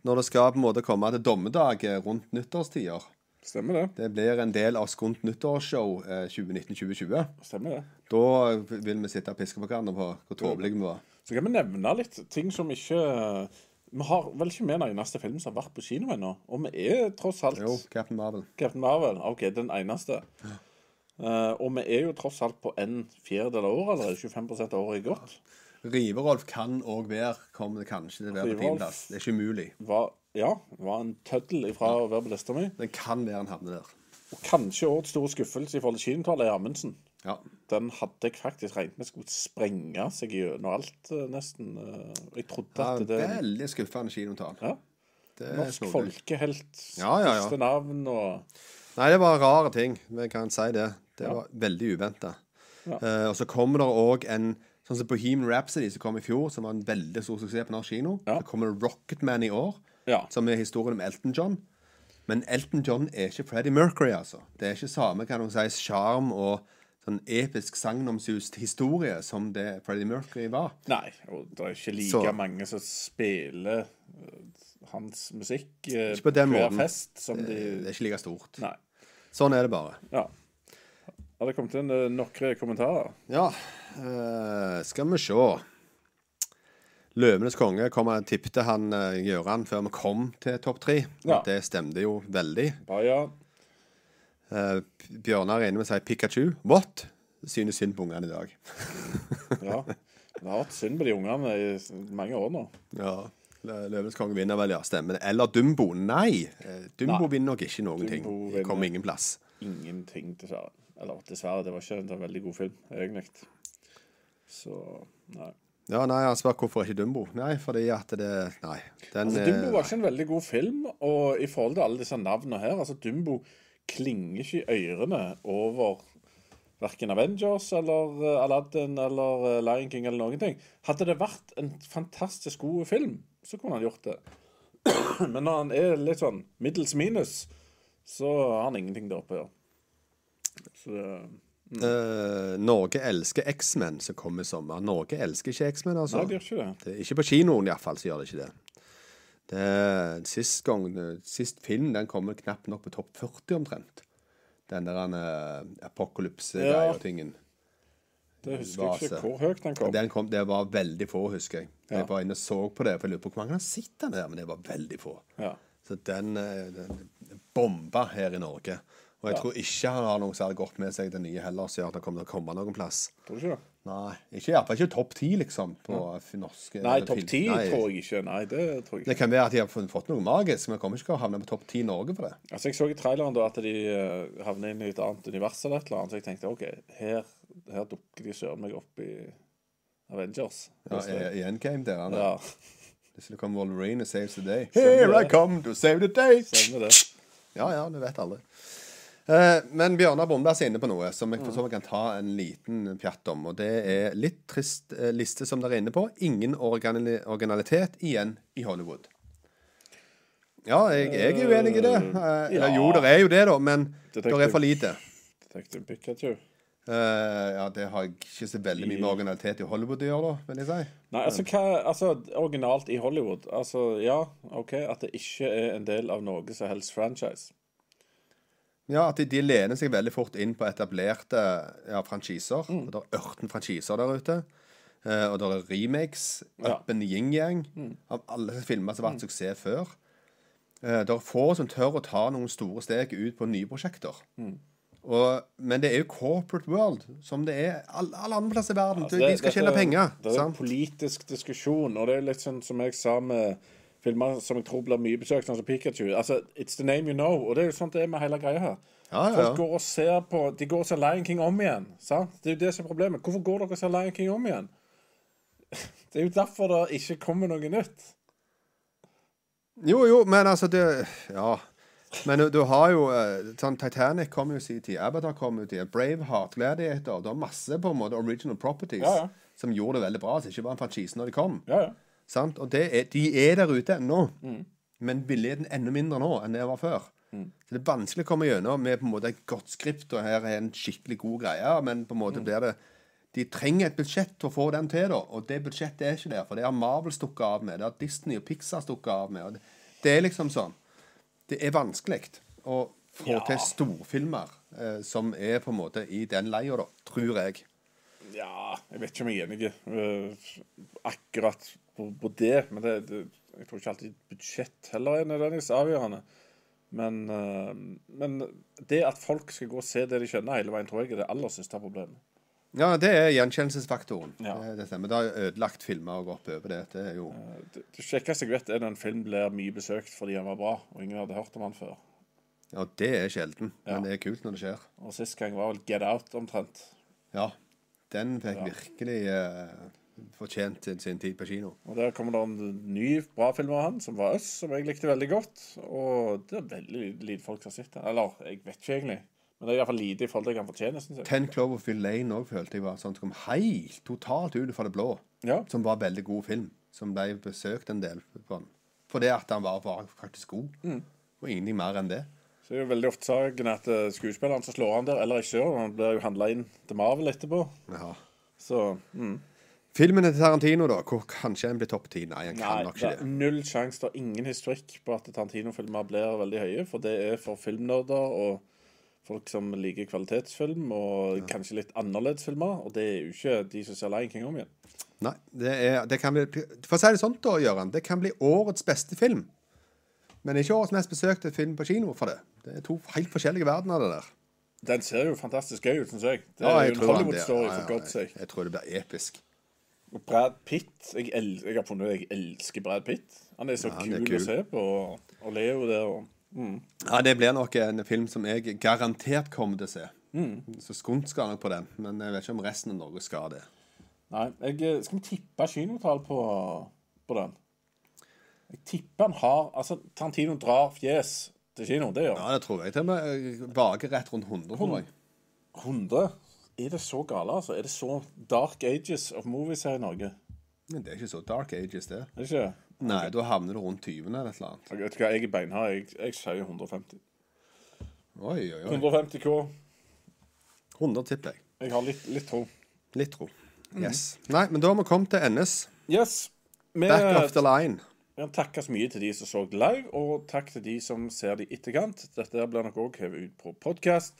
[SPEAKER 1] når det skal på en måte komme til dommedag eh, rundt nyttårstider.
[SPEAKER 2] Stemmer det.
[SPEAKER 1] Det blir en del av Skunt nyttårsshow eh, 2019-2020.
[SPEAKER 2] Stemmer det.
[SPEAKER 1] Da vil vi sitte og piske på hverandre på hvor tåpelige vi var.
[SPEAKER 2] Så kan vi nevne litt ting som ikke Vi har vel ikke med en eneste film som har vært på kino ennå. Og vi er tross alt
[SPEAKER 1] Jo, Captain Marvel.
[SPEAKER 2] Captain Marvel. OK, den eneste. Eh, og vi er jo tross alt på en fjerdedel av året eller 25% av året er gått.
[SPEAKER 1] Riverolf kan òg være kommer kanskje til å være på tiendeplass. Det er ikke umulig.
[SPEAKER 2] Var, ja, var en tøddel ifra å være på lista mi.
[SPEAKER 1] Den kan være en havne der.
[SPEAKER 2] Og kanskje årets store skuffelse i forhold til kinotallet er Amundsen.
[SPEAKER 1] Ja.
[SPEAKER 2] Den hadde jeg faktisk regnet med skulle sprenge seg gjennom alt, eh, nesten. eh, Jeg trodde
[SPEAKER 1] ja
[SPEAKER 2] at det
[SPEAKER 1] veldig skuffende kinotall.
[SPEAKER 2] ja, Norsk folkehelt,
[SPEAKER 1] Ja, ja, ja.
[SPEAKER 2] navn og
[SPEAKER 1] Nei, det var rare ting. Vi kan si det. Det
[SPEAKER 2] Ja.
[SPEAKER 1] var veldig uventa.
[SPEAKER 2] Ja.
[SPEAKER 1] og så kommer det òg en Sånn som Bohemian Rhapsody, som kom i fjor, som var en veldig stor suksess på norsk kino.
[SPEAKER 2] Ja.
[SPEAKER 1] Så kommer Rocketman i år,
[SPEAKER 2] Ja.
[SPEAKER 1] som er historien om Elton John. Men Elton John er ikke Freddie Mercury, altså. Det er ikke samme kan du si, sjarm og sånn episk sagnomsust historie som det Freddie Mercury var.
[SPEAKER 2] Nei, og det er ikke like
[SPEAKER 1] Så-
[SPEAKER 2] mange som spiller eh, hans musikk eh,
[SPEAKER 1] på den
[SPEAKER 2] hver
[SPEAKER 1] måten.
[SPEAKER 2] fest som
[SPEAKER 1] Det er ikke like stort.
[SPEAKER 2] Nei.
[SPEAKER 1] Sånn er det bare.
[SPEAKER 2] Ja. Har det kommet inn eh, noen kommentarer?
[SPEAKER 1] Ja, eh, skal vi se. Løvenes konge kom og tippte han uh, Gjøran før vi kom til topp tre.
[SPEAKER 2] Ja.
[SPEAKER 1] Det stemte jo veldig.
[SPEAKER 2] Baja.
[SPEAKER 1] Uh, Bjørnar er inne med å si Pikachu. What? Synes synd på ungene i dag.
[SPEAKER 2] Ja. Det har vært synd på de ungene i mange år nå.
[SPEAKER 1] Ja, Løvenes konge vinner vel, ja. Stemmer det. Eller Dumbo. Nei. eh, Dumbo
[SPEAKER 2] Nei.
[SPEAKER 1] vinner nok ikke noen ting.
[SPEAKER 2] Dumbo
[SPEAKER 1] Det kommer ingen plass.
[SPEAKER 2] Ingenting, dessverre. Eller dessverre, det var ikke en sånn veldig god film, egentlig. Så nei.
[SPEAKER 1] Ja, nei, Han spør hvorfor ikke Dumbo. Nei, fordi at det Nei. Den
[SPEAKER 2] Altså,
[SPEAKER 1] eh,
[SPEAKER 2] Dumbo var ikke en veldig god film, og i forhold til alle disse navnene her altså Dumbo klinger ikke i ørene over verken Avengers eller eh, Aladdin eller eh, Lion King eller noen ting. Hadde det vært en fantastisk god film, så kunne han gjort det. Men når han er litt sånn middels minus, så har han ingenting der oppe å gjøre. Så
[SPEAKER 1] eh, Norge elsker X-Men, som kommer i sommer. Norge elsker ikke X-Men, altså.
[SPEAKER 2] Nei, det gjør ikke det.
[SPEAKER 1] Det, ikke på kinoen iallfall, så gjør det ikke det. det sist gang, sist film den kommer knapt nok på topp 40 omtrent. Den der uh, apokalypse-greia
[SPEAKER 2] Ja. Det husker jeg ikke hvor høyt den kom.
[SPEAKER 1] Den kom, det var veldig få, husker jeg.
[SPEAKER 2] Ja.
[SPEAKER 1] Jeg var inne og så på det, for jeg lurer på hvor mange han sitter der, men det var veldig få.
[SPEAKER 2] Ja.
[SPEAKER 1] Så den, eh, den bomba her i Norge. Og jeg
[SPEAKER 2] Ja.
[SPEAKER 1] tror ikke han har noe særlig godt med seg, den nye heller, som gjør at han kommer til å komme noen plass.
[SPEAKER 2] Tror du ikke det?
[SPEAKER 1] Nei, ikke, i hvert fall ikke topp ti, liksom, på ja. norske
[SPEAKER 2] Nei, topp ti tror jeg ikke. Nei, det tror jeg
[SPEAKER 1] Det kan være at de har fått noe magisk, men jeg kommer ikke til å havne på topp ti i Norge for det.
[SPEAKER 2] Altså, Jeg så i traileren da at de uh, havner inn i et annet univers eller et eller annet, så jeg tenkte OK, her, her dukker de søren meg opp i Avengers.
[SPEAKER 1] Ja, i, I Endgame der. Han,
[SPEAKER 2] Ja,
[SPEAKER 1] Så det kommer Wolverine og saves the day. Here I come to save the day.
[SPEAKER 2] stemmer det.
[SPEAKER 1] Ja, ja, du vet aldri. Eh, men Bjørnar Bomberg er inne på noe som jeg for så vidt kan ta en liten pjatt om. Og det er litt trist eh, liste som dere er inne på. Ingen originalitet igjen i Hollywood. Ja, jeg, jeg er uenig i det. Eh, eller
[SPEAKER 2] ja.
[SPEAKER 1] jo, det er jo det, da, men det er for lite.
[SPEAKER 2] Detective Pikachu.
[SPEAKER 1] Uh, ja, det har jeg ikke så veldig mye med originalitet i Hollywood å gjøre, da, vil jeg si.
[SPEAKER 2] Nei, altså, hva, altså originalt i Hollywood Altså, ja, OK, at det ikke er en del av noe som helst franchise.
[SPEAKER 1] Ja, at de, de lener seg veldig fort inn på etablerte ja, franchiser.
[SPEAKER 2] Mm.
[SPEAKER 1] Det er 18 franchiser der ute. Eh, og det er remakes.
[SPEAKER 2] Ja. Mm.
[SPEAKER 1] Up and yin-yang. Av alle filmer som har vært suksess før. Eh, det er få som tør å ta noen store steg ut på nye prosjekter.
[SPEAKER 2] Mm.
[SPEAKER 1] Og, men det er jo corporate world, som det er alle, alle andre plasser i verden.
[SPEAKER 2] Altså,
[SPEAKER 1] de skal tjene penger.
[SPEAKER 2] Det er en
[SPEAKER 1] sant?
[SPEAKER 2] politisk diskusjon, og det er litt sånn som jeg sa med filmer som jeg tror blir mye besøkt, sånn som Pikachu. Altså, It's the name you know. Og det er jo sånn det er med hele greia her.
[SPEAKER 1] Ja, ja,
[SPEAKER 2] Folk går og ser på De går og ser Lion King om igjen. Sant? Det er jo det som er problemet. Hvorfor går dere og ser Lion King om igjen? Det er jo derfor det ikke kommer noe nytt.
[SPEAKER 1] Jo, jo, men altså det Ja. Men du, har jo eh, sånn Titanic kom jo i sin tid, Avatar kom jo i Braveheart, Gladiator Du har masse på en måte original properties
[SPEAKER 2] Ja, ja.
[SPEAKER 1] som gjorde det veldig bra. Så ikke var en franchise når de kom.
[SPEAKER 2] Ja, ja.
[SPEAKER 1] Sant? Og det er, de er der ute ennå.
[SPEAKER 2] Mm.
[SPEAKER 1] Men er enda mindre nå enn det var før. Så det er vanskelig å komme gjennom med på en måte et godt skript, og her er en skikkelig god greie, men på en
[SPEAKER 2] Mm.
[SPEAKER 1] måte blir det De trenger et budsjett til å få den til, da. Og det budsjettet er ikke der. For det har Marvel stukket av med. Det har Disney og Pixar stukket av med. Og det, det er liksom sånn Det er vanskelig å få
[SPEAKER 2] Ja.
[SPEAKER 1] til storfilmer eh, som er på en måte i den leia, da. Tror jeg.
[SPEAKER 2] Ja, jeg vet ikke om jeg er enig Uh, akkurat på, på det. Men det, det, jeg tror ikke alltid budsjett heller er nødvendigvis avgjørende. Men, uh, men det at folk skal gå og se det de skjønner hele veien, tror jeg er det aller største problemet.
[SPEAKER 1] Ja, det er gjenkjennelsesfaktoren.
[SPEAKER 2] Ja.
[SPEAKER 1] Det, det stemmer. Det har ødelagt filmer og gått over det. Det er jo
[SPEAKER 2] Det, det kjekkeste jeg vet, er når en film blir mye besøkt fordi den var bra, og ingen hadde hørt om den før.
[SPEAKER 1] Ja, det er sjelden,
[SPEAKER 2] Ja.
[SPEAKER 1] men det er kult når det skjer.
[SPEAKER 2] Og sist gang var vel Get Out omtrent.
[SPEAKER 1] Ja. Den fikk
[SPEAKER 2] Ja.
[SPEAKER 1] virkelig eh, fortjent sin, tid på kino.
[SPEAKER 2] Og der kommer det en ny bra film av han, som var Us, som jeg likte veldig godt. Og det er veldig lite folk som har sett den. Eller, jeg vet ikke egentlig. Men det er iallfall lite i forhold til hva han fortjener, jeg.
[SPEAKER 1] Ten Cloverfield Lane òg følte jeg var sånn som kom helt totalt ut fra det blå.
[SPEAKER 2] Ja.
[SPEAKER 1] Som var en veldig god film. Som ble besøkt en del på den. Fordi at han var, var faktisk god.
[SPEAKER 2] Mm.
[SPEAKER 1] Og ingenting mer enn det.
[SPEAKER 2] Så det er jo veldig ofte saken at eh, skuespilleren som slår han der, eller regissøren, han blir jo handla inn til Marvel etterpå.
[SPEAKER 1] Ja.
[SPEAKER 2] Så mm.
[SPEAKER 1] Filmen til Tarantino, da, hvor kanskje en blir topp ti? Nei, han kan
[SPEAKER 2] Nei,
[SPEAKER 1] nok
[SPEAKER 2] det
[SPEAKER 1] ikke
[SPEAKER 2] er
[SPEAKER 1] det.
[SPEAKER 2] null sjanse. Det er ingen historikk på at Tarantino-filmer blir veldig høye, for det er for filmnerder og folk som liker kvalitetsfilm og kanskje litt annerledes filmer, og det er jo ikke de som ser Lion King om igjen.
[SPEAKER 1] Nei, det, er, det kan bli For å si det sånn, da, Gøran, det kan bli årets beste film. Men ikke årets mest besøkte film på kino for det. Det er to helt forskjellige verdener, det der.
[SPEAKER 2] Den ser jo fantastisk gøy ut, syns jeg. Det
[SPEAKER 1] Ja,
[SPEAKER 2] er
[SPEAKER 1] jeg
[SPEAKER 2] jo en Hollywood-story.
[SPEAKER 1] Ja,
[SPEAKER 2] for
[SPEAKER 1] ja,
[SPEAKER 2] sake.
[SPEAKER 1] Jeg, jeg tror det blir episk.
[SPEAKER 2] Brad Pitt jeg, jeg har funnet ut jeg elsker Brad Pitt. Han er så
[SPEAKER 1] Ja, han er
[SPEAKER 2] kul,
[SPEAKER 1] kul.
[SPEAKER 2] å se på. Og, og Leo der og
[SPEAKER 1] Ja, Det blir nok en film som jeg garantert kommer til å se.
[SPEAKER 2] Mm.
[SPEAKER 1] Så Skunt skal nok på den, men jeg vet ikke om resten av Norge skal det.
[SPEAKER 2] Nei, jeg, eh, skal vi tippe kinotall på, på den? Jeg tipper han har Altså, Tarantino drar fjes til kino. Det gjør han.
[SPEAKER 1] Ja, det tror jeg. Til og med vager rett rundt 100, tror jeg.
[SPEAKER 2] 100? Er det så gale, altså? Er det så dark ages of movies her i Norge?
[SPEAKER 1] Men det er ikke så dark ages, det.
[SPEAKER 2] Det ikke?
[SPEAKER 1] Nei, da havner du rundt 20 eller et eller annet.
[SPEAKER 2] Jeg vet du hva, jeg er beinhard. Jeg, jeg sier 150.
[SPEAKER 1] Oi, oi, oi.
[SPEAKER 2] 150 K.
[SPEAKER 1] 100 tipper jeg.
[SPEAKER 2] Jeg har litt, litt tro.
[SPEAKER 1] Litt tro.
[SPEAKER 2] Mm.
[SPEAKER 1] Yes. Nei, men da har vi kommet til NS.
[SPEAKER 2] Yes. Med,
[SPEAKER 1] Back of the line.
[SPEAKER 2] vi kan takke så mye til de som så live, og takk til de som ser det i etterkant. Dette blir nok òg hevet ut på podkast.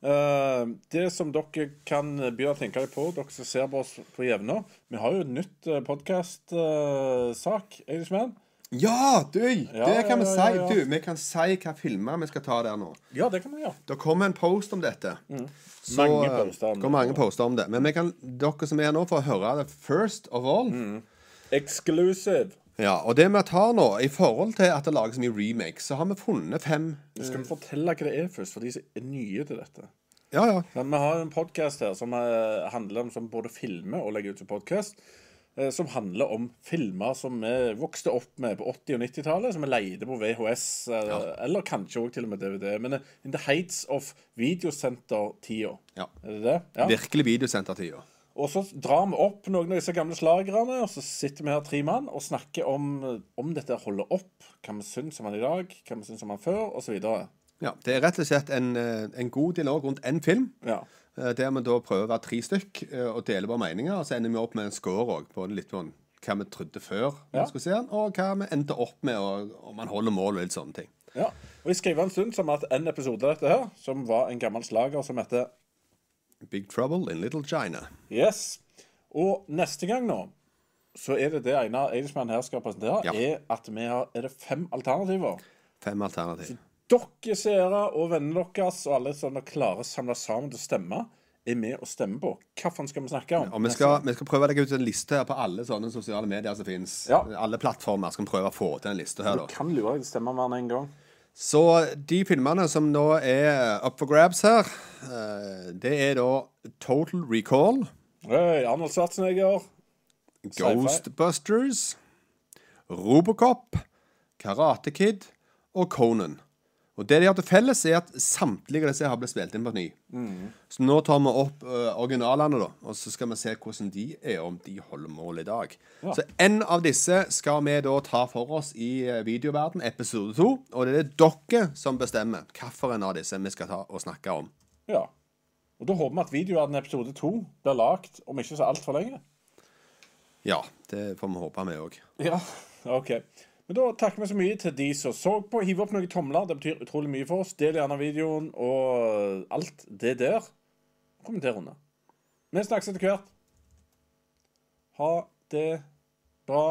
[SPEAKER 2] Det som dere kan begynne å tenke litt på, dere som ser på oss på jevna Vi har jo et nytt podkast-sak, Eidesmann.
[SPEAKER 1] Ja, du!
[SPEAKER 2] Ja,
[SPEAKER 1] det kan vi
[SPEAKER 2] ja, ja,
[SPEAKER 1] si. Du, vi kan si hva filmer vi skal ta der nå.
[SPEAKER 2] Ja, det kan vi gjøre.
[SPEAKER 1] Det kommer en post om dette. Så,
[SPEAKER 2] Mange
[SPEAKER 1] eh,
[SPEAKER 2] poster om
[SPEAKER 1] det
[SPEAKER 2] det.
[SPEAKER 1] mange poster om det. Men kan, dere som er her nå, får høre det first of all.
[SPEAKER 2] Mm. Exclusive.
[SPEAKER 1] Ja, Og det vi tar nå, i forhold til at det lages mye remakes, så har vi funnet fem
[SPEAKER 2] Skal vi fortelle hva det er først, for de som er nye til dette?
[SPEAKER 1] Ja, ja.
[SPEAKER 2] Men vi har en podkast her som eh, handler om som både filmer og legger ut som podkast. Som handler om filmer som vi vokste opp med på 80- og 90-tallet. Som vi leide på VHS, ja. eller kanskje òg til og med DVD. Men eh, in the heights of videosenter-tida.
[SPEAKER 1] ja.
[SPEAKER 2] Er det det? Ja.
[SPEAKER 1] Virkelig videosentertida.
[SPEAKER 2] Og så drar vi opp noen av disse gamle slagerne, og så sitter vi her tre mann og snakker om om dette holder opp, hva vi syns om han i dag, hva vi syns om han før, osv.
[SPEAKER 1] Ja, det er rett og slett en, eh, en god dialog rundt én film.
[SPEAKER 2] Ja.
[SPEAKER 1] eh, Der vi da prøver å være tre stykk eh, og dele våre meninger. Og så ender vi opp med en score òg på litt på hva vi trodde før
[SPEAKER 2] Ja.
[SPEAKER 1] vi se og hva vi endte opp med, og om man holder mål og litt sånne ting.
[SPEAKER 2] ja. Og jeg skrev en stund som at en episode av dette her, som var en gammel slager som heter
[SPEAKER 1] Big Trouble in Little China.
[SPEAKER 2] Yes. Og neste gang nå, så er det det Einar Eidsmann her skal presentere,
[SPEAKER 1] Ja.
[SPEAKER 2] er at vi har Er det fem alternativer?
[SPEAKER 1] Fem alternativer.
[SPEAKER 2] Dere seere og vennene deres og alle som klarer å samle sammen til å stemme, er med og stemmer på. Hvilken skal vi snakke om?
[SPEAKER 1] Og vi skal, vi skal prøve å legge ut en liste her på alle sånne sosiale medier som finnes.
[SPEAKER 2] Ja.
[SPEAKER 1] Alle plattformer skal vi prøve å få til en liste her,
[SPEAKER 2] Du
[SPEAKER 1] da.
[SPEAKER 2] kan lure deg til å stemme mer enn én gang.
[SPEAKER 1] Så de filmene som nå er up for grabs her, eh, det er da Total Recall,
[SPEAKER 2] Hey, Arnold Schwarzenegger.
[SPEAKER 1] Ghostbusters, Robocop, Karate Kid. Og Conan. Og det de har til felles, er at samtlige av disse har blitt spilt inn på ny. Så nå tar vi opp uh, originalene, da, og så skal vi se hvordan de er, om de holder mål i dag.
[SPEAKER 2] Ja.
[SPEAKER 1] Så en av disse skal vi da ta for oss i eh, videoverden, episode to. Og det er det dere som bestemmer hvilken av disse vi skal ta og snakke om.
[SPEAKER 2] Ja. Og da håper vi at videoen episode to blir lagd om ikke så altfor lenge.
[SPEAKER 1] Ja, det får vi håpe, vi òg.
[SPEAKER 2] Ja, OK. Men da takker vi så mye til de som så på. Hiv opp noen tomler. Det betyr utrolig mye for oss. Del gjerne videoen og alt det der. Kommenter under. Vi snakkes etter hvert. Ha det bra.